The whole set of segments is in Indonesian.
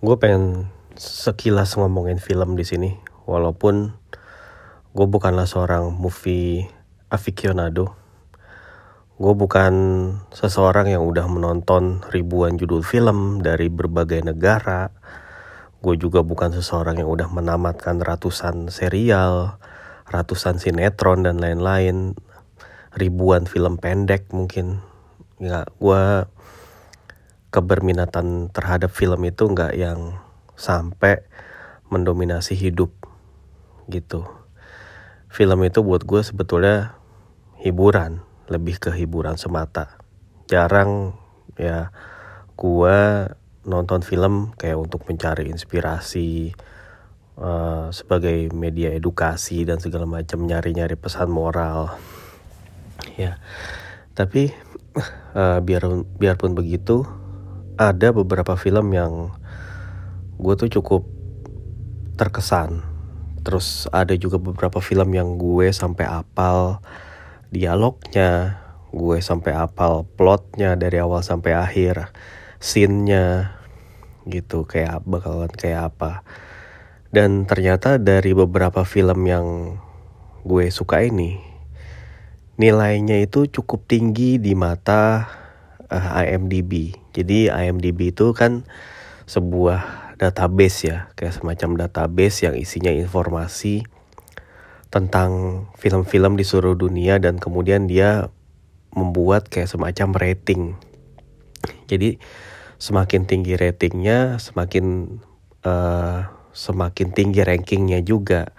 gue pengen sekilas ngomongin film di sini walaupun gue bukanlah seorang movie aficionado. Gue bukan seseorang yang udah menonton ribuan judul film dari berbagai negara. Gue juga bukan seseorang yang udah menamatkan ratusan serial ratusan sinetron dan lain-lain. Ribuan film pendek mungkin. Nggak gue keberminatan terhadap film itu nggak yang sampai mendominasi hidup gitu. Film itu buat gue sebetulnya hiburan, lebih ke hiburan semata. Jarang ya gue nonton film kayak untuk mencari inspirasi uh, sebagai media edukasi dan segala macam nyari-nyari pesan moral. Ya, tapi uh, biar biarpun begitu ada beberapa film yang gue tuh cukup terkesan. Terus ada juga beberapa film yang gue sampai apal dialognya, gue sampai apal plotnya dari awal sampai akhir, scene-nya gitu kayak bakalan kayak apa. Dan ternyata dari beberapa film yang gue suka ini, nilainya itu cukup tinggi di mata uh, eh, IMDb. Jadi IMDb itu kan sebuah database ya, kayak semacam database yang isinya informasi tentang film-film di seluruh dunia dan kemudian dia membuat kayak semacam rating. Jadi semakin tinggi ratingnya, semakin uh, semakin tinggi rankingnya juga,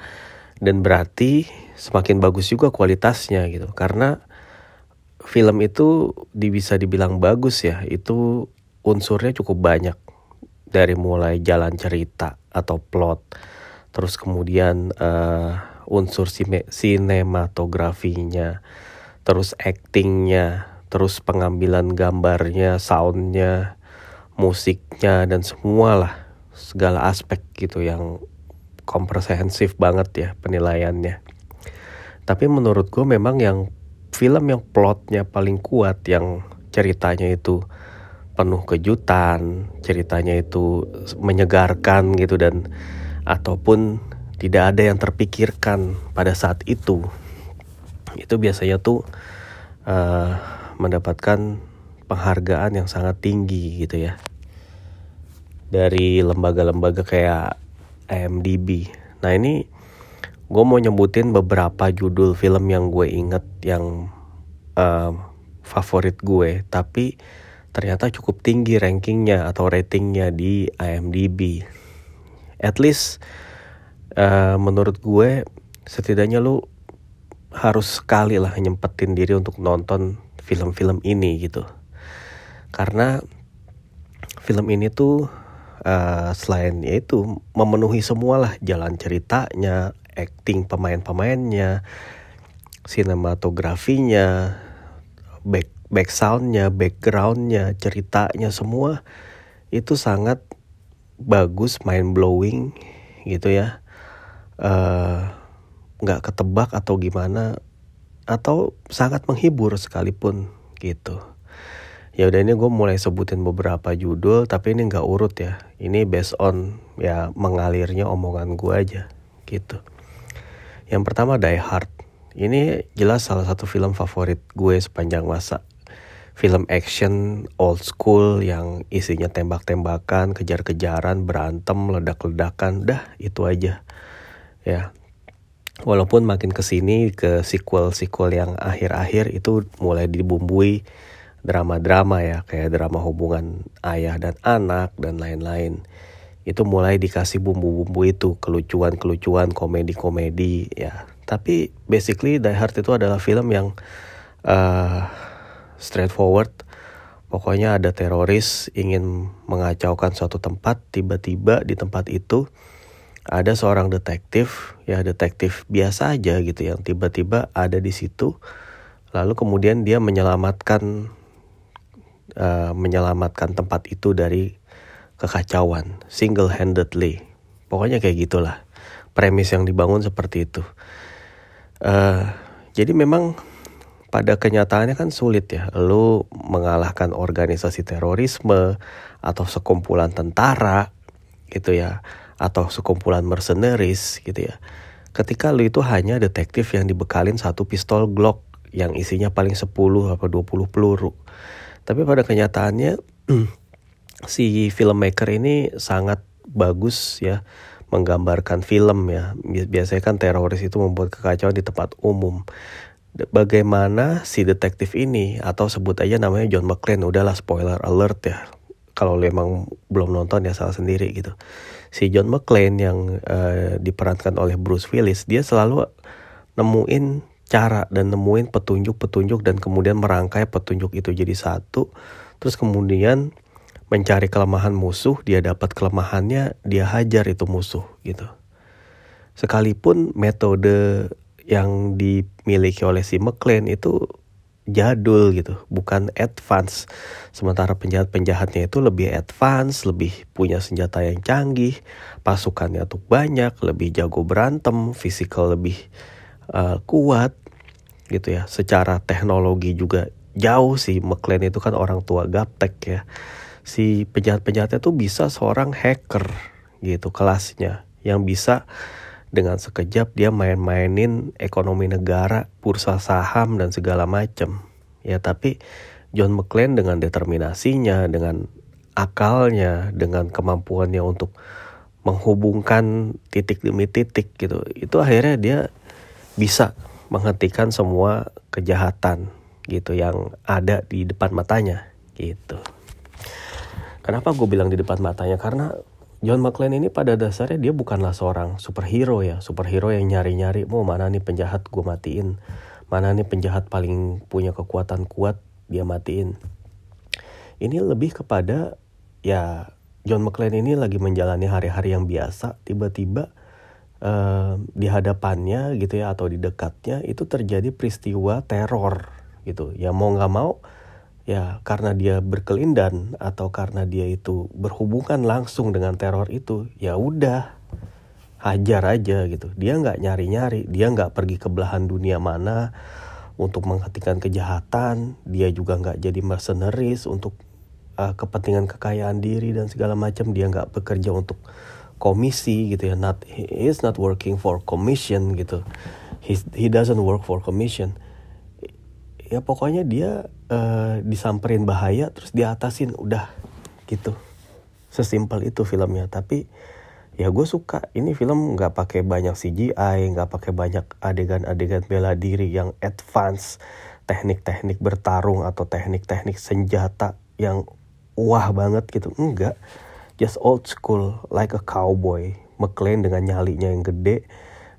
dan berarti semakin bagus juga kualitasnya gitu. Karena film itu bisa dibilang bagus ya. Itu unsurnya cukup banyak. Dari mulai jalan cerita atau plot. Terus kemudian uh, unsur sinematografinya. Terus actingnya. Terus pengambilan gambarnya soundnya musiknya dan semua lah segala aspek gitu yang komprehensif banget ya penilaiannya. Tapi menurut gue memang yang film yang plotnya paling kuat yang ceritanya itu penuh kejutan, ceritanya itu menyegarkan gitu dan ataupun tidak ada yang terpikirkan pada saat itu. Itu biasanya tuh uh, mendapatkan penghargaan yang sangat tinggi gitu ya. Dari lembaga-lembaga kayak IMDb. Nah, ini gue mau nyebutin beberapa judul film yang gue inget yang uh, favorit gue tapi ternyata cukup tinggi rankingnya atau ratingnya di IMDb. At least uh, menurut gue setidaknya lu harus sekali lah nyempetin diri untuk nonton film-film ini gitu. Karena film ini tuh uh, selain itu memenuhi semualah jalan ceritanya acting pemain-pemainnya, sinematografinya, back back soundnya, backgroundnya, ceritanya semua itu sangat bagus, mind blowing gitu ya. Eh, nggak uh, ketebak atau gimana atau sangat menghibur sekalipun gitu. Ya udah ini gue mulai sebutin beberapa judul tapi ini nggak urut ya. Ini based on ya mengalirnya omongan gue aja gitu. Yang pertama Die Hard. Ini jelas salah satu film favorit gue sepanjang masa. Film action old school yang isinya tembak-tembakan, kejar-kejaran, berantem, ledak-ledakan, dah itu aja. Ya. Walaupun makin ke sini ke sequel-sequel yang akhir-akhir itu mulai dibumbui drama-drama ya, kayak drama hubungan ayah dan anak dan lain-lain itu mulai dikasih bumbu-bumbu itu kelucuan-kelucuan komedi-komedi ya. Tapi basically Die Hard itu adalah film yang uh, straightforward. Pokoknya ada teroris ingin mengacaukan suatu tempat tiba-tiba di tempat itu ada seorang detektif ya detektif biasa aja gitu yang tiba-tiba ada di situ. Lalu kemudian dia menyelamatkan uh, menyelamatkan tempat itu dari kekacauan single handedly pokoknya kayak gitulah. Premis yang dibangun seperti itu. Uh, jadi memang pada kenyataannya kan sulit ya. Lu mengalahkan organisasi terorisme atau sekumpulan tentara gitu ya atau sekumpulan mercenaries gitu ya. Ketika lu itu hanya detektif yang dibekalin satu pistol Glock yang isinya paling 10 apa 20 peluru. Tapi pada kenyataannya si filmmaker ini sangat bagus ya menggambarkan film ya. Biasanya kan teroris itu membuat kekacauan di tempat umum. Bagaimana si detektif ini? Atau sebut aja namanya John McClane. Udahlah spoiler alert ya. Kalau lu emang belum nonton ya salah sendiri gitu. Si John McClane yang uh, diperankan oleh Bruce Willis dia selalu nemuin cara dan nemuin petunjuk-petunjuk dan kemudian merangkai petunjuk itu jadi satu. Terus kemudian mencari kelemahan musuh, dia dapat kelemahannya, dia hajar itu musuh gitu. Sekalipun metode yang dimiliki oleh si McLean itu jadul gitu, bukan advance. Sementara penjahat-penjahatnya itu lebih advance, lebih punya senjata yang canggih, pasukannya tuh banyak, lebih jago berantem, fisikal lebih uh, kuat gitu ya. Secara teknologi juga jauh sih McLean itu kan orang tua gaptek ya si penjahat-penjahatnya tuh bisa seorang hacker gitu kelasnya yang bisa dengan sekejap dia main-mainin ekonomi negara, bursa saham dan segala macam. Ya tapi John McClane dengan determinasinya, dengan akalnya, dengan kemampuannya untuk menghubungkan titik demi titik gitu. Itu akhirnya dia bisa menghentikan semua kejahatan gitu yang ada di depan matanya gitu. Kenapa gue bilang di depan matanya? Karena John McClane ini pada dasarnya dia bukanlah seorang superhero ya. Superhero yang nyari-nyari, mau mana nih penjahat gue matiin. Mana nih penjahat paling punya kekuatan kuat, dia matiin. Ini lebih kepada ya John McClane ini lagi menjalani hari-hari yang biasa. Tiba-tiba uh, di hadapannya gitu ya atau di dekatnya itu terjadi peristiwa teror gitu. Ya mau nggak mau ya karena dia berkelindan atau karena dia itu berhubungan langsung dengan teror itu ya udah hajar aja gitu. Dia nggak nyari nyari dia nggak pergi ke belahan dunia mana untuk menghentikan kejahatan dia juga nggak jadi mercenaries untuk uh, kepentingan kekayaan diri dan segala macam. Dia nggak bekerja untuk komisi gitu ya. Not he is not working for commission gitu. He he doesn't work for commission. Ya pokoknya dia uh, disamperin bahaya terus diatasin udah gitu. Sesimpel itu filmnya. Tapi ya gue suka. Ini film nggak pakai banyak CGI nggak pakai banyak adegan-adegan bela diri yang advance teknik-teknik bertarung atau teknik-teknik senjata yang wah banget gitu. Enggak just old school like a cowboy. McLean dengan nyalinya yang gede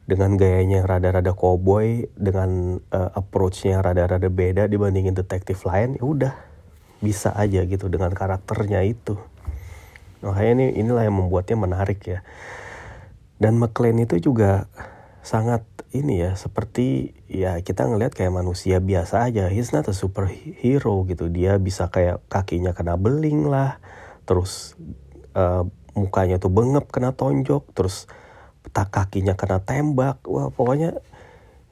dengan gayanya rada-rada cowboy dengan uh, approachnya rada-rada beda dibandingin detektif lain ya udah bisa aja gitu dengan karakternya itu. Makanya ini inilah yang membuatnya menarik ya. Dan McLean itu juga sangat ini ya seperti ya kita ngelihat kayak manusia biasa aja. He's not a superhero gitu. Dia bisa kayak kakinya kena beling lah terus uh, mukanya tuh bengep kena tonjok terus tak kakinya kena tembak. Wah pokoknya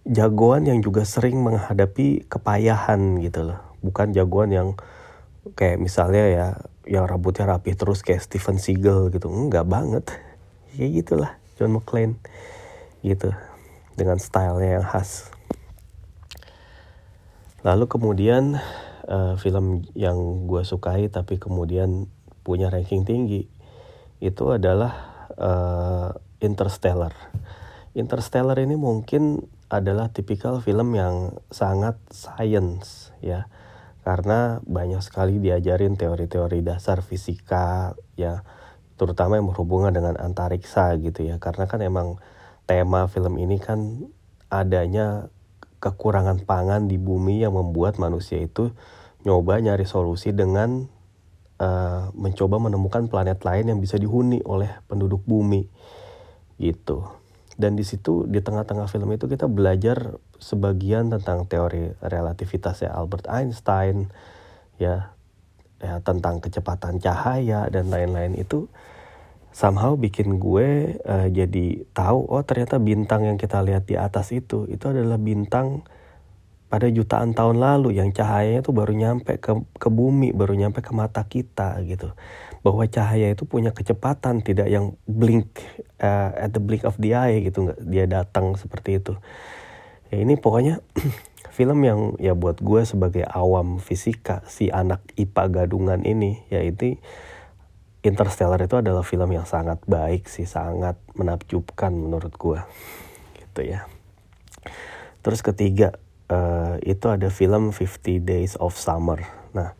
jagoan yang juga sering menghadapi kepayahan gitu loh. Bukan jagoan yang kayak misalnya ya yang rambutnya rapi terus kayak Steven Seagal gitu. Enggak banget. Ya gitulah John McClane gitu dengan stylenya yang khas. Lalu kemudian uh, film yang gue sukai tapi kemudian punya ranking tinggi itu adalah uh, Interstellar. Interstellar ini mungkin adalah tipikal film yang sangat science ya. Karena banyak sekali diajarin teori-teori dasar fisika ya, terutama yang berhubungan dengan antariksa gitu ya. Karena kan emang tema film ini kan adanya kekurangan pangan di bumi yang membuat manusia itu nyoba nyari solusi dengan uh, mencoba menemukan planet lain yang bisa dihuni oleh penduduk bumi gitu. Dan di situ di tengah-tengah film itu kita belajar sebagian tentang teori relativitasnya Albert Einstein ya ya tentang kecepatan cahaya dan lain-lain itu somehow bikin gue uh, jadi tahu oh ternyata bintang yang kita lihat di atas itu itu adalah bintang pada jutaan tahun lalu yang cahayanya tuh baru nyampe ke ke bumi baru nyampe ke mata kita gitu bahwa cahaya itu punya kecepatan tidak yang blink uh, at the blink of the eye gitu nggak dia datang seperti itu. Ya ini pokoknya film yang ya buat gue sebagai awam fisika si anak IPA gadungan ini yaitu Interstellar itu adalah film yang sangat baik sih sangat menakjubkan menurut gue gitu ya. Terus ketiga uh, itu ada film 50 Days of Summer. Nah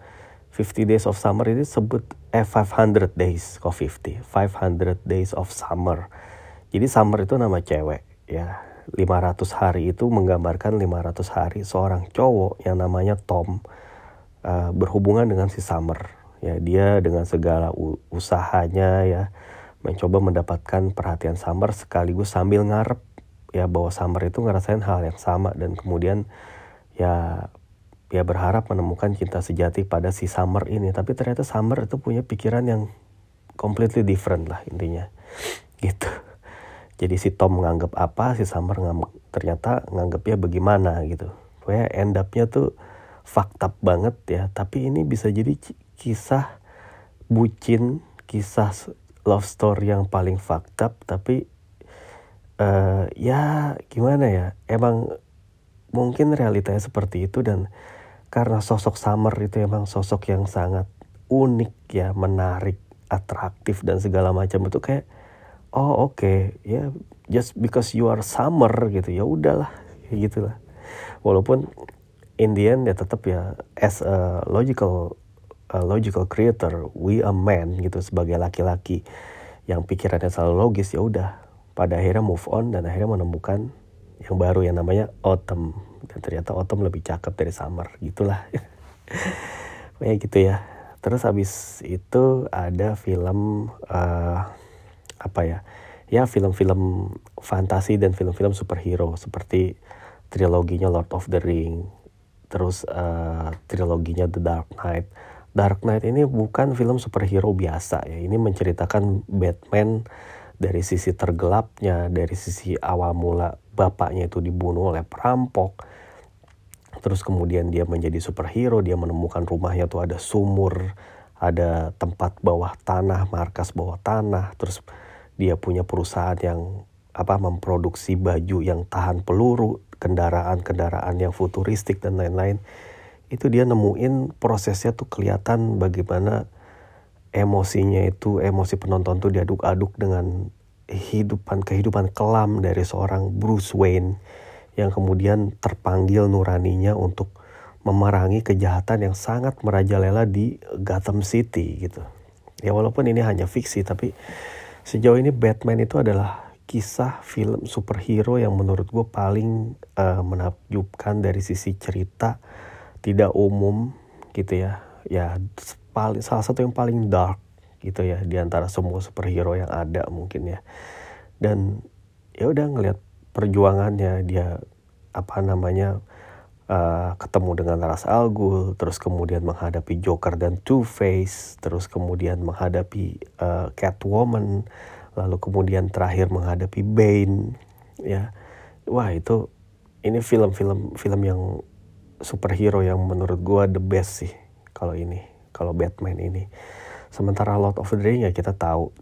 50 Days of Summer ini sebut eh 500 Days kok 50 500 Days of Summer. Jadi summer itu nama cewek ya. 500 hari itu menggambarkan 500 hari seorang cowok yang namanya Tom uh, berhubungan dengan si Summer. Ya dia dengan segala usahanya ya mencoba mendapatkan perhatian Summer sekaligus sambil ngarep ya bahwa Summer itu ngerasain hal yang sama dan kemudian ya ya berharap menemukan cinta sejati pada si Summer ini. Tapi ternyata Summer itu punya pikiran yang completely different lah intinya. Gitu. Jadi si Tom menganggap apa si Summer ngang, ternyata nganggapnya bagaimana gitu. Pokoknya end up-nya tuh fakta banget ya. Tapi ini bisa jadi kisah bucin kisah love story yang paling fakta tapi uh, ya gimana ya? Emang mungkin realitanya seperti itu dan karena sosok Summer itu emang sosok yang sangat unik ya menarik atraktif dan segala macam. Itu kayak oh oke okay, ya yeah, just because you are Summer gitu ya udahlah gitulah. Walaupun in the end ya tetap ya as a logical a logical creator we a man gitu sebagai laki-laki yang pikirannya selalu logis ya udah. Pada akhirnya move on dan akhirnya menemukan yang baru yang namanya autumn dan ternyata autumn lebih cakep dari summer. Gitulah. Kayak gitu ya. Terus habis itu ada film uh, apa ya? Ya film-film fantasi dan film-film superhero seperti triloginya Lord of the Ring terus uh, triloginya The Dark Knight. Dark Knight ini bukan film superhero biasa ya. Ini menceritakan Batman dari sisi tergelapnya, dari sisi awal mula bapaknya itu dibunuh oleh perampok. Terus kemudian dia menjadi superhero, dia menemukan rumahnya tuh ada sumur, ada tempat bawah tanah, markas bawah tanah. Terus dia punya perusahaan yang apa memproduksi baju yang tahan peluru, kendaraan-kendaraan yang futuristik dan lain-lain itu dia nemuin prosesnya tuh kelihatan bagaimana emosinya itu emosi penonton tuh diaduk-aduk dengan kehidupan kehidupan kelam dari seorang Bruce Wayne yang kemudian terpanggil nuraninya untuk memerangi kejahatan yang sangat merajalela di Gotham City gitu. Ya walaupun ini hanya fiksi tapi sejauh ini Batman itu adalah kisah film superhero yang menurut gue paling uh, menakjubkan dari sisi cerita tidak umum gitu ya ya paling salah satu yang paling dark gitu ya di antara semua superhero yang ada mungkin ya. Dan ya udah ngelihat perjuangannya dia apa namanya uh, ketemu dengan Ra's al Ghul terus kemudian menghadapi Joker dan Two Face terus kemudian menghadapi uh, Catwoman lalu kemudian terakhir menghadapi Bane ya. Wah itu ini film-film film yang superhero yang menurut gue the best sih kalau ini kalau Batman ini sementara Lord of the Rings ya kita tahu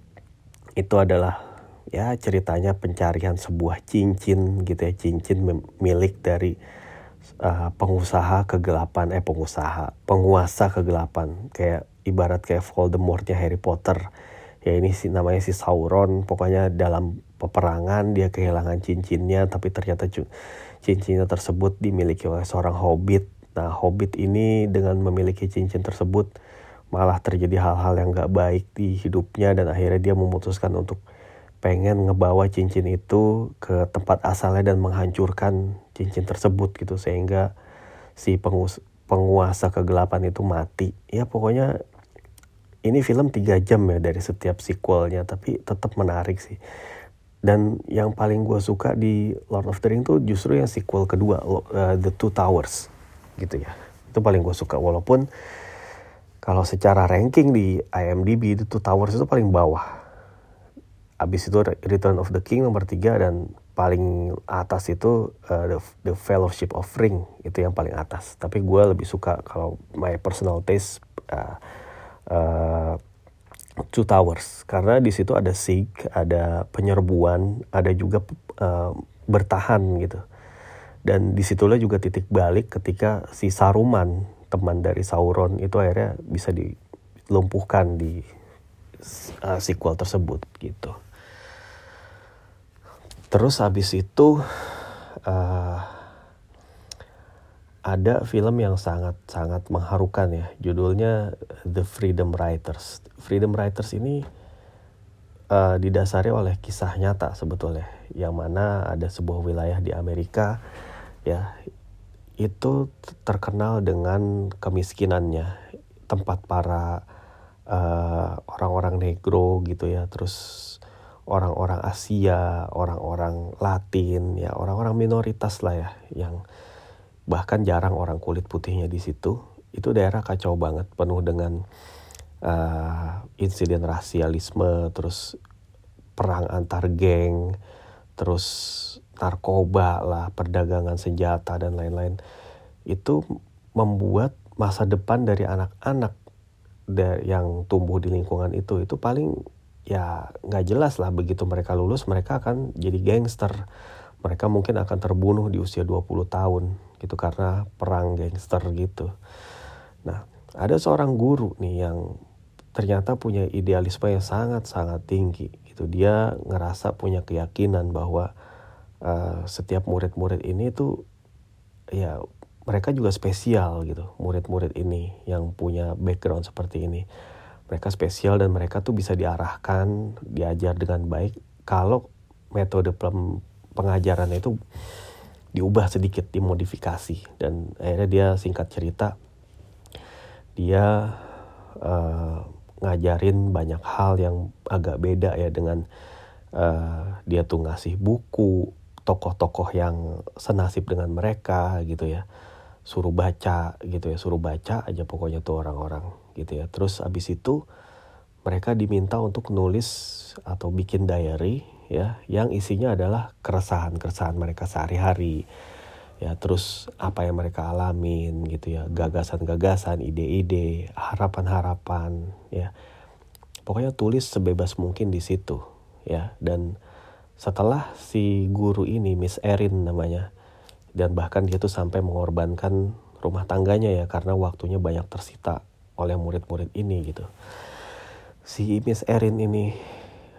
itu adalah ya ceritanya pencarian sebuah cincin gitu ya. Cincin milik dari uh, pengusaha kegelapan eh pengusaha penguasa kegelapan. Kayak ibarat kayak Voldemortnya Harry Potter. Ya ini sih namanya si Sauron. Pokoknya dalam peperangan dia kehilangan cincinnya tapi ternyata cincinnya tersebut dimiliki oleh seorang hobbit. Nah, hobbit ini dengan memiliki cincin tersebut malah terjadi hal-hal yang gak baik di hidupnya dan akhirnya dia memutuskan untuk pengen ngebawa cincin itu ke tempat asalnya dan menghancurkan cincin tersebut gitu sehingga si pengus penguasa kegelapan itu mati. Ya pokoknya ini film tiga jam ya dari setiap sequelnya tapi tetap menarik sih dan yang paling gue suka di Lord of the Ring tuh justru yang sequel kedua uh, The Two Towers gitu ya itu paling gue suka walaupun kalau secara ranking di IMDb The Two Towers itu paling bawah. Abis itu Return of the King nomor tiga dan paling atas itu uh, the, the Fellowship of Ring itu yang paling atas. Tapi gue lebih suka kalau my personal taste uh, uh, Two Towers. Karena di situ ada siege, ada penyerbuan, ada juga uh, bertahan gitu. Dan di situlah juga titik balik ketika si Saruman teman dari Sauron itu akhirnya bisa dilumpuhkan di uh, sequel tersebut gitu. Terus habis itu uh, ada film yang sangat-sangat mengharukan ya. Judulnya The Freedom Writers. Freedom Writers ini uh, didasari oleh kisah nyata sebetulnya. Yang mana ada sebuah wilayah di Amerika ya itu terkenal dengan kemiskinannya. Tempat para uh, orang-orang negro gitu ya. Terus orang-orang Asia, orang-orang Latin ya, orang-orang minoritas lah ya yang bahkan jarang orang kulit putihnya di situ itu daerah kacau banget penuh dengan uh, insiden rasialisme terus perang antar geng terus narkoba lah perdagangan senjata dan lain-lain itu membuat masa depan dari anak-anak yang tumbuh di lingkungan itu itu paling ya nggak jelas lah begitu mereka lulus mereka akan jadi gangster mereka mungkin akan terbunuh di usia 20 tahun gitu karena perang gangster gitu. Nah, ada seorang guru nih yang ternyata punya idealisme yang sangat-sangat tinggi gitu. Dia ngerasa punya keyakinan bahwa uh, setiap murid-murid ini tuh ya mereka juga spesial gitu. Murid-murid ini yang punya background seperti ini. Mereka spesial dan mereka tuh bisa diarahkan, diajar dengan baik kalau metode pengajaran itu diubah sedikit dimodifikasi dan akhirnya dia singkat cerita dia uh, ngajarin banyak hal yang agak beda ya dengan uh, dia tuh ngasih buku tokoh-tokoh yang senasib dengan mereka gitu ya. Suruh baca gitu ya suruh baca aja pokoknya tuh orang-orang gitu ya. Terus abis itu mereka diminta untuk nulis atau bikin diary ya yang isinya adalah keresahan-keresahan mereka sehari-hari. Ya terus apa yang mereka alamin gitu ya gagasan-gagasan ide-ide harapan-harapan ya. Pokoknya tulis sebebas mungkin di situ ya dan setelah si guru ini Miss Erin namanya dan bahkan dia tuh sampai mengorbankan rumah tangganya ya karena waktunya banyak tersita oleh murid-murid ini gitu. Si Miss Erin ini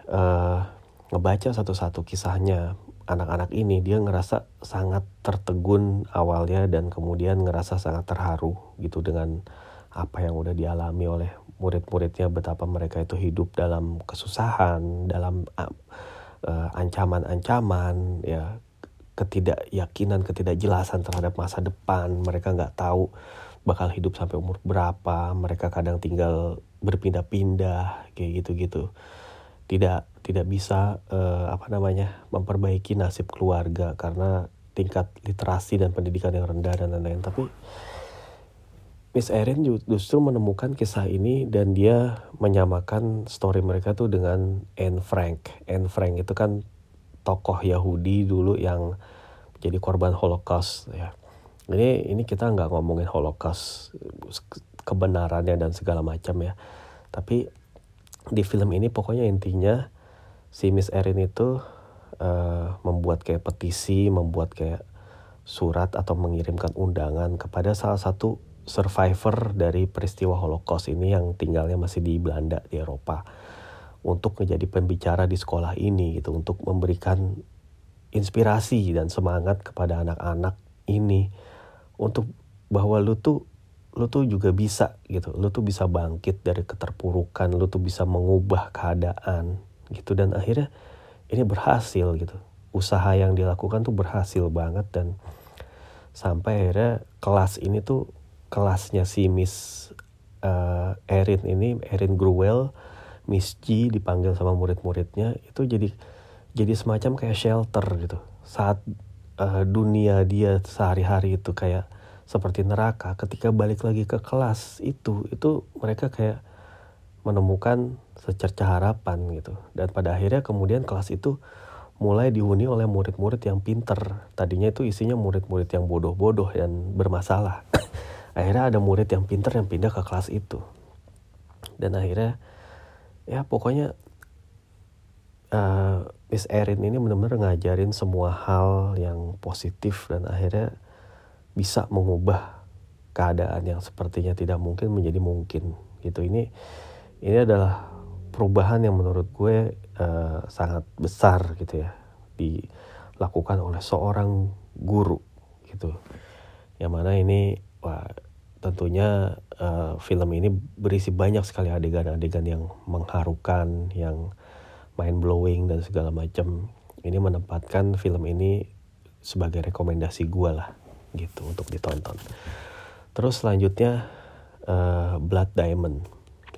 uh, ngebaca satu-satu kisahnya anak-anak ini. Dia ngerasa sangat tertegun awalnya dan kemudian ngerasa sangat terharu gitu dengan apa yang udah dialami oleh murid-muridnya betapa mereka itu hidup dalam kesusahan dalam uh, ancaman-ancaman ya ketidakyakinan ketidakjelasan terhadap masa depan. Mereka nggak tahu bakal hidup sampai umur berapa. Mereka kadang tinggal berpindah-pindah kayak gitu-gitu. Tidak tidak bisa uh, apa namanya memperbaiki nasib keluarga karena tingkat literasi dan pendidikan yang rendah dan lain-lain. Tapi Miss Erin justru menemukan kisah ini dan dia menyamakan story mereka tuh dengan Anne Frank. Anne Frank itu kan tokoh Yahudi dulu yang jadi korban Holocaust ya. Ini ini kita nggak ngomongin Holocaust kebenarannya dan segala macam ya. Tapi di film ini pokoknya intinya si Miss Erin itu uh, membuat kayak petisi, membuat kayak surat atau mengirimkan undangan kepada salah satu survivor dari peristiwa Holocaust ini yang tinggalnya masih di Belanda di Eropa untuk menjadi pembicara di sekolah ini gitu untuk memberikan inspirasi dan semangat kepada anak-anak ini untuk bahwa lu tuh lu tuh juga bisa gitu lu tuh bisa bangkit dari keterpurukan lu tuh bisa mengubah keadaan gitu. Dan akhirnya ini berhasil gitu. Usaha yang dilakukan tuh berhasil banget dan sampai akhirnya kelas ini tuh kelasnya si Miss uh, Erin ini Erin Gruwell Miss G dipanggil sama murid-muridnya itu jadi jadi semacam kayak shelter gitu. Saat uh, dunia dia sehari-hari itu kayak seperti neraka ketika balik lagi ke kelas itu itu mereka kayak menemukan secerca harapan gitu. Dan pada akhirnya kemudian kelas itu mulai dihuni oleh murid-murid yang pinter. Tadinya itu isinya murid-murid yang bodoh-bodoh dan bermasalah akhirnya ada murid yang pinter yang pindah ke kelas itu. Dan akhirnya ya pokoknya uh, Miss Erin ini benar-benar ngajarin semua hal yang positif dan akhirnya bisa mengubah keadaan yang sepertinya tidak mungkin menjadi mungkin gitu. Ini ini adalah perubahan yang menurut gue uh, sangat besar gitu ya dilakukan oleh seorang guru gitu. Yang mana ini wah tentunya uh, film ini berisi banyak sekali adegan-adegan yang mengharukan yang mind blowing dan segala macam. Ini menempatkan film ini sebagai rekomendasi gue lah gitu untuk ditonton. Terus selanjutnya uh, Blood Diamond.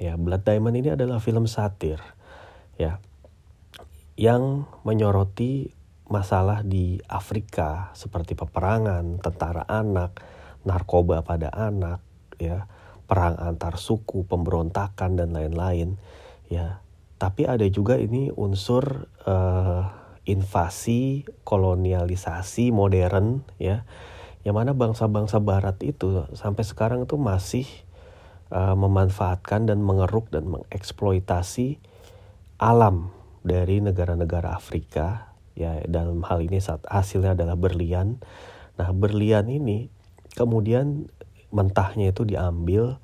Ya Blood Diamond ini adalah film satir ya yang menyoroti masalah di Afrika seperti peperangan, tentara anak, narkoba pada anak, ya, perang antar suku, pemberontakan dan lain-lain, ya. Tapi ada juga ini unsur uh, invasi, kolonialisasi modern, ya, yang mana bangsa-bangsa Barat itu sampai sekarang itu masih uh, memanfaatkan dan mengeruk dan mengeksploitasi alam dari negara-negara Afrika ya dalam hal ini saat hasilnya adalah berlian nah berlian ini kemudian mentahnya itu diambil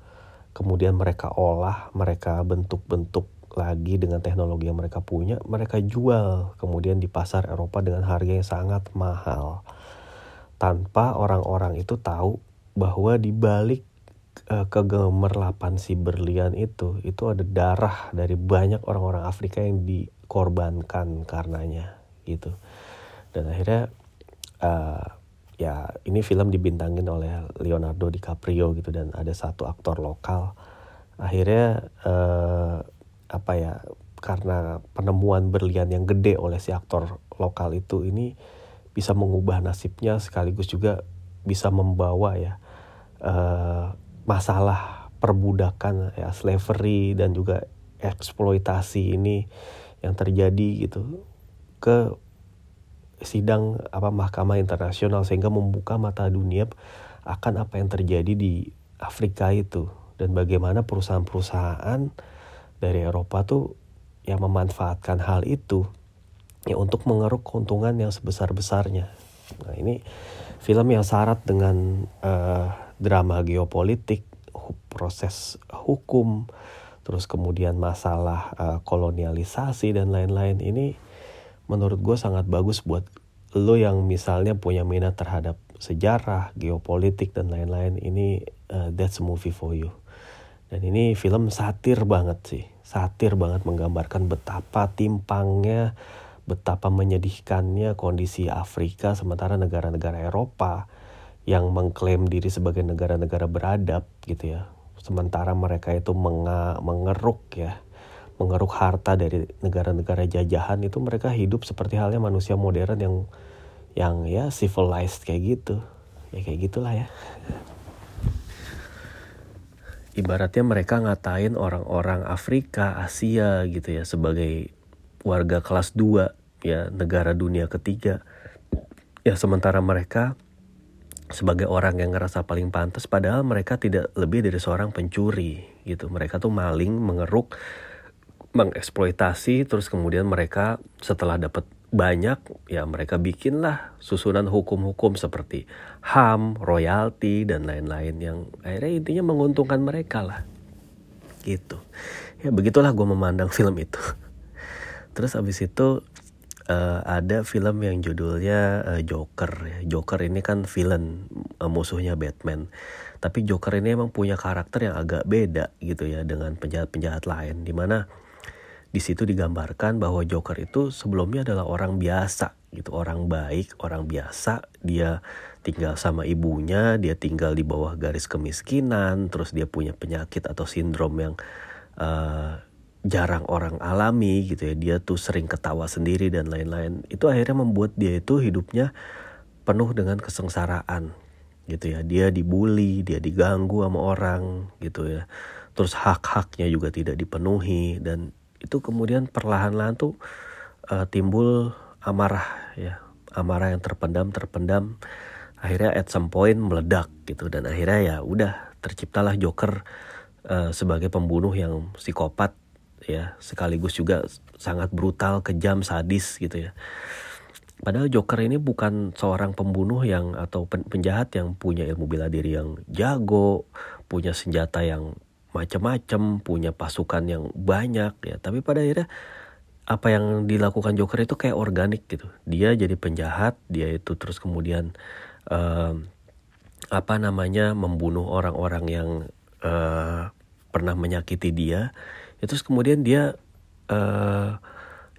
kemudian mereka olah mereka bentuk-bentuk lagi dengan teknologi yang mereka punya mereka jual kemudian di pasar Eropa dengan harga yang sangat mahal. Tanpa orang-orang itu tahu bahwa di balik uh, kegemerlapan si berlian itu itu ada darah dari banyak orang-orang Afrika yang dikorbankan karenanya gitu. Dan akhirnya uh, ya ini film dibintangin oleh Leonardo DiCaprio gitu dan ada satu aktor lokal. Akhirnya uh, apa ya karena penemuan berlian yang gede oleh si aktor lokal itu ini bisa mengubah nasibnya sekaligus juga bisa membawa ya uh, masalah perbudakan ya slavery dan juga eksploitasi ini yang terjadi gitu ke sidang apa mahkamah internasional sehingga membuka mata dunia akan apa yang terjadi di Afrika itu dan bagaimana perusahaan-perusahaan dari Eropa tuh yang memanfaatkan hal itu ya untuk mengeruk keuntungan yang sebesar-besarnya. Nah, ini film yang syarat dengan uh, drama geopolitik, proses hukum, terus kemudian masalah uh, kolonialisasi dan lain-lain ini menurut gue sangat bagus buat lo yang misalnya punya minat terhadap sejarah, geopolitik dan lain-lain ini uh, that's a movie for you. Dan ini film satir banget sih, satir banget menggambarkan betapa timpangnya, betapa menyedihkannya kondisi Afrika sementara negara-negara Eropa yang mengklaim diri sebagai negara-negara beradab gitu ya. Sementara mereka itu mengeruk ya mengeruk harta dari negara-negara jajahan itu mereka hidup seperti halnya manusia modern yang yang ya civilized kayak gitu. Ya kayak gitulah ya. Ibaratnya mereka ngatain orang-orang Afrika Asia gitu ya sebagai warga kelas 2 ya negara dunia ketiga. Ya sementara mereka sebagai orang yang ngerasa paling pantas padahal mereka tidak lebih dari seorang pencuri gitu. Mereka tuh maling mengeruk mengeksploitasi terus kemudian mereka setelah dapat banyak ya mereka bikinlah susunan hukum-hukum seperti HAM, royalti dan lain-lain yang akhirnya intinya menguntungkan mereka lah. Gitu. Ya begitulah gue memandang film itu. Terus abis itu uh, ada film yang judulnya uh, Joker. Ya. Joker ini kan villain uh, musuhnya Batman. Tapi Joker ini emang punya karakter yang agak beda gitu ya dengan penjahat-penjahat lain di mana di situ digambarkan bahwa Joker itu sebelumnya adalah orang biasa gitu, orang baik, orang biasa. Dia tinggal sama ibunya, dia tinggal di bawah garis kemiskinan, terus dia punya penyakit atau sindrom yang uh, jarang orang alami gitu ya. Dia tuh sering ketawa sendiri dan lain-lain. Itu akhirnya membuat dia itu hidupnya penuh dengan kesengsaraan gitu ya. Dia dibully, dia diganggu sama orang gitu ya. Terus hak-haknya juga tidak dipenuhi dan itu kemudian perlahan-lahan tuh uh, timbul amarah ya. Amarah yang terpendam terpendam. Akhirnya at some point meledak gitu. Dan akhirnya ya udah terciptalah Joker uh, sebagai pembunuh yang psikopat ya. Sekaligus juga sangat brutal kejam sadis gitu ya. Padahal Joker ini bukan seorang pembunuh yang atau penjahat yang punya ilmu bela diri yang jago, punya senjata yang macam-macam, punya pasukan yang banyak ya. Tapi pada akhirnya apa yang dilakukan Joker itu kayak organik gitu. Dia jadi penjahat, dia itu terus kemudian uh, apa namanya membunuh orang-orang yang uh, pernah menyakiti dia. Terus kemudian dia uh,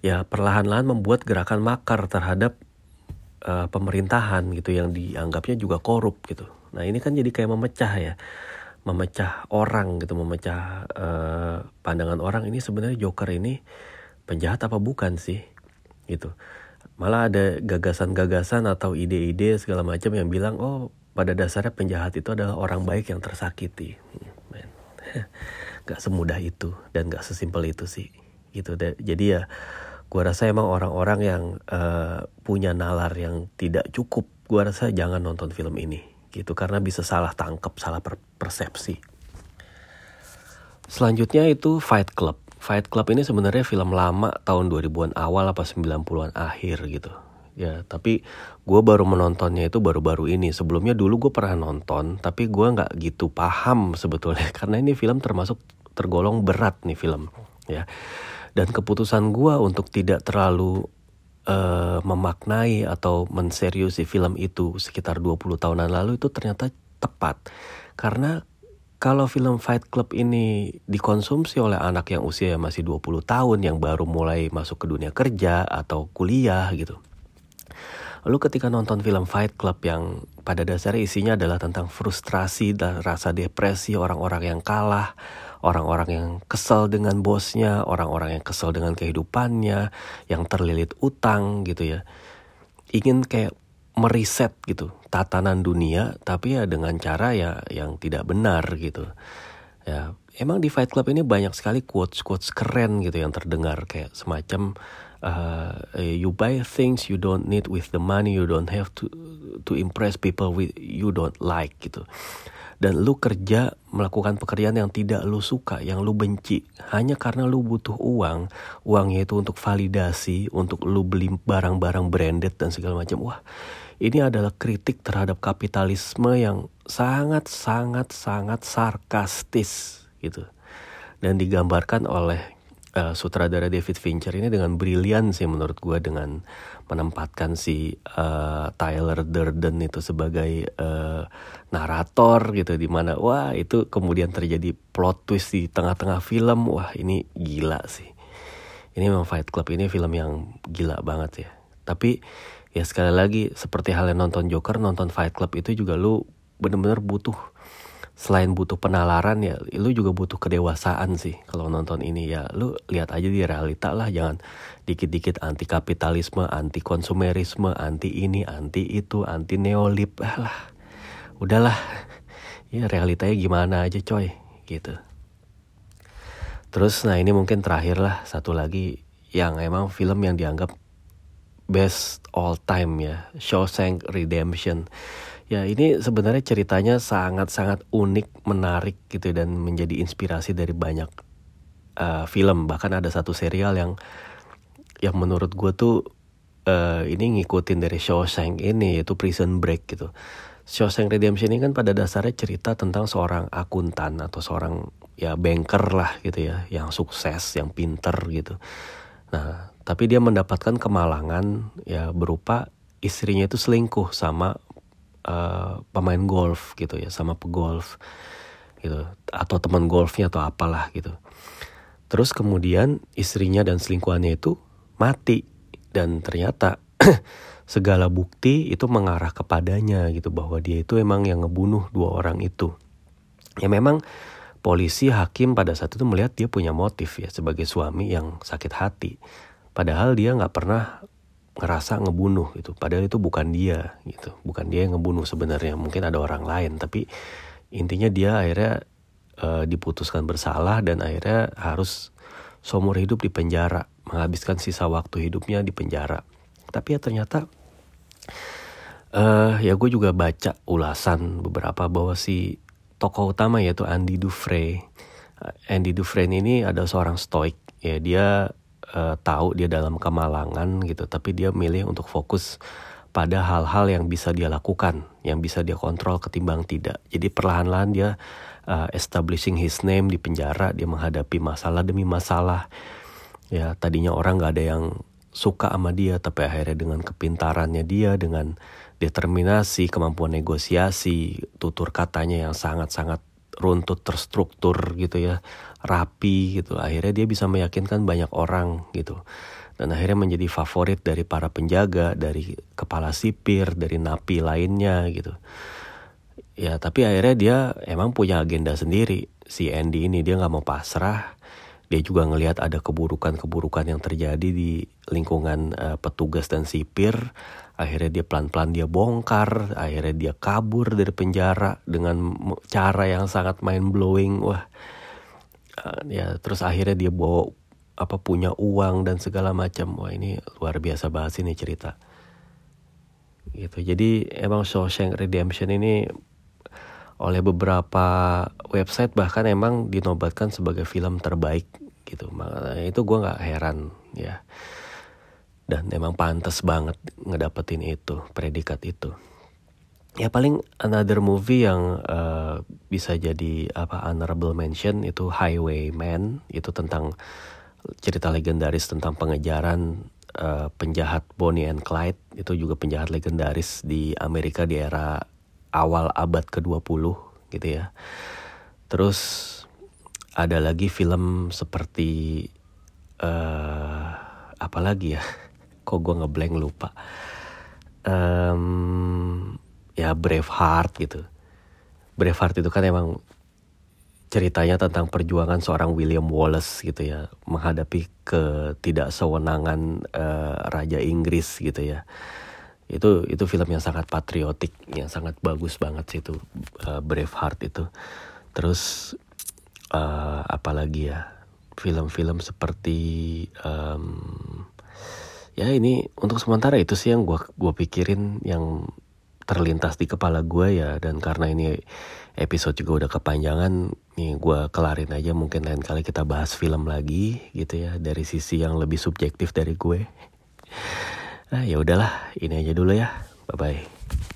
ya perlahan-lahan membuat gerakan makar terhadap uh, pemerintahan gitu yang dianggapnya juga korup gitu. Nah ini kan jadi kayak memecah ya, memecah orang gitu, memecah uh, pandangan orang ini sebenarnya Joker ini penjahat apa bukan sih gitu. Malah ada gagasan-gagasan atau ide-ide segala macam yang bilang oh pada dasarnya penjahat itu adalah orang baik yang tersakiti. Hmm, gak semudah itu dan gak sesimpel itu sih gitu. Jadi ya gue rasa emang orang-orang yang uh, punya nalar yang tidak cukup gue rasa jangan nonton film ini gitu karena bisa salah tangkap salah per persepsi. Selanjutnya itu Fight Club. Fight Club ini sebenarnya film lama tahun 2000-an awal apa 90-an akhir gitu. Ya tapi gue baru menontonnya itu baru-baru ini. Sebelumnya dulu gue pernah nonton tapi gue nggak gitu paham sebetulnya karena ini film termasuk tergolong berat nih film ya. Dan keputusan gue untuk tidak terlalu uh, memaknai atau menseriusi film itu sekitar 20 tahunan lalu itu ternyata tepat. Karena kalau film Fight Club ini dikonsumsi oleh anak yang usia masih 20 tahun yang baru mulai masuk ke dunia kerja atau kuliah gitu. Lalu ketika nonton film Fight Club yang pada dasarnya isinya adalah tentang frustrasi dan rasa depresi orang-orang yang kalah, orang-orang yang kesel dengan bosnya, orang-orang yang kesel dengan kehidupannya, yang terlilit utang gitu ya. Ingin kayak meriset gitu tatanan dunia tapi ya dengan cara ya yang tidak benar gitu. Ya, emang di Fight Club ini banyak sekali quotes-quotes keren gitu yang terdengar kayak semacam uh, you buy things you don't need with the money you don't have to to impress people with you don't like gitu dan lu kerja melakukan pekerjaan yang tidak lu suka, yang lu benci, hanya karena lu butuh uang, uangnya itu untuk validasi, untuk lu beli barang-barang branded dan segala macam. Wah, ini adalah kritik terhadap kapitalisme yang sangat sangat sangat sarkastis gitu. Dan digambarkan oleh uh, sutradara David Fincher ini dengan brilian sih menurut gue dengan menempatkan si uh, Tyler Durden itu sebagai uh, narator gitu di mana wah itu kemudian terjadi plot twist di tengah-tengah film. Wah ini gila sih. Ini memang Fight Club ini film yang gila banget ya. Tapi ya sekali lagi seperti halnya nonton Joker nonton Fight Club itu juga lu bener-bener butuh selain butuh penalaran ya lu juga butuh kedewasaan sih kalau nonton ini ya. Lu lihat aja di realita lah jangan dikit-dikit anti kapitalisme anti konsumerisme anti ini anti itu anti neolib ah lah. Udahlah. Ya realitanya gimana aja coy gitu. Terus nah ini mungkin terakhir lah satu lagi yang emang film yang dianggap best all time ya Shawshank Redemption Ya ini sebenarnya ceritanya sangat-sangat unik, menarik gitu dan menjadi inspirasi dari banyak uh, film. Bahkan ada satu serial yang yang menurut gue tuh uh, ini ngikutin dari Shawshank ini yaitu Prison Break gitu. Shawshank Redemption ini kan pada dasarnya cerita tentang seorang akuntan atau seorang ya banker lah gitu ya, yang sukses, yang pinter gitu. Nah, tapi dia mendapatkan kemalangan ya berupa istrinya itu selingkuh sama uh, pemain golf gitu ya sama pegolf gitu. Atau teman golfnya atau apalah gitu. Terus kemudian istrinya dan selingkuhannya itu mati. Dan ternyata segala bukti itu mengarah kepadanya gitu bahwa dia itu emang yang ngebunuh dua orang itu. Ya memang polisi hakim pada saat itu melihat dia punya motif ya sebagai suami yang sakit hati. Padahal dia nggak pernah ngerasa ngebunuh gitu. Padahal itu bukan dia gitu. Bukan dia yang ngebunuh sebenarnya. Mungkin ada orang lain tapi intinya dia akhirnya uh, diputuskan bersalah dan akhirnya harus seumur hidup di penjara. Menghabiskan sisa waktu hidupnya di penjara. Tapi ya ternyata uh, ya gue juga baca ulasan beberapa bahwa si tokoh utama yaitu Andy Dufresne. Andy Dufresne ini ada seorang stoik. Ya dia uh, tahu dia dalam kemalangan gitu tapi dia milih untuk fokus pada hal-hal yang bisa dia lakukan yang bisa dia kontrol ketimbang tidak. Jadi perlahan-lahan dia uh, establishing his name di penjara dia menghadapi masalah demi masalah. Ya tadinya orang nggak ada yang suka sama dia tapi akhirnya dengan kepintarannya dia dengan determinasi kemampuan negosiasi tutur katanya yang sangat-sangat runtut terstruktur gitu ya rapi gitu. Akhirnya dia bisa meyakinkan banyak orang gitu. Dan akhirnya menjadi favorit dari para penjaga dari kepala sipir dari napi lainnya gitu. Ya tapi akhirnya dia emang punya agenda sendiri si Andy ini. Dia nggak mau pasrah. Dia juga ngelihat ada keburukan-keburukan yang terjadi di lingkungan uh, petugas dan sipir. Akhirnya dia pelan-pelan dia bongkar akhirnya dia kabur dari penjara dengan cara yang sangat mind blowing wah ya terus akhirnya dia bawa apa punya uang dan segala macam. Wah ini luar biasa sih ini cerita. Gitu. Jadi emang Shawshank Redemption ini oleh beberapa website bahkan emang dinobatkan sebagai film terbaik gitu. Makanya itu gue nggak heran ya. Dan emang pantas banget ngedapetin itu predikat itu ya paling another movie yang uh, bisa jadi apa honorable mention itu Highwayman. Itu tentang cerita legendaris tentang pengejaran uh, penjahat Bonnie and Clyde. Itu juga penjahat legendaris di Amerika di era awal abad ke-20 gitu ya. Terus ada lagi film seperti uh, apa lagi ya? Kok gue ngeblank lupa? Um, ya Braveheart gitu. Braveheart itu kan emang ceritanya tentang perjuangan seorang William Wallace gitu ya menghadapi ketidaksewenangan uh, Raja Inggris gitu ya. Itu itu film yang sangat patriotik yang sangat bagus banget sih itu uh, Braveheart itu. Terus uh, apalagi ya film-film seperti um, ya ini untuk sementara itu sih yang gue gua pikirin yang terlintas di kepala gue ya dan karena ini episode juga udah kepanjangan nih gue kelarin aja mungkin lain kali kita bahas film lagi gitu ya dari sisi yang lebih subjektif dari gue. Ah, ya udahlah ini aja dulu ya. Bye bye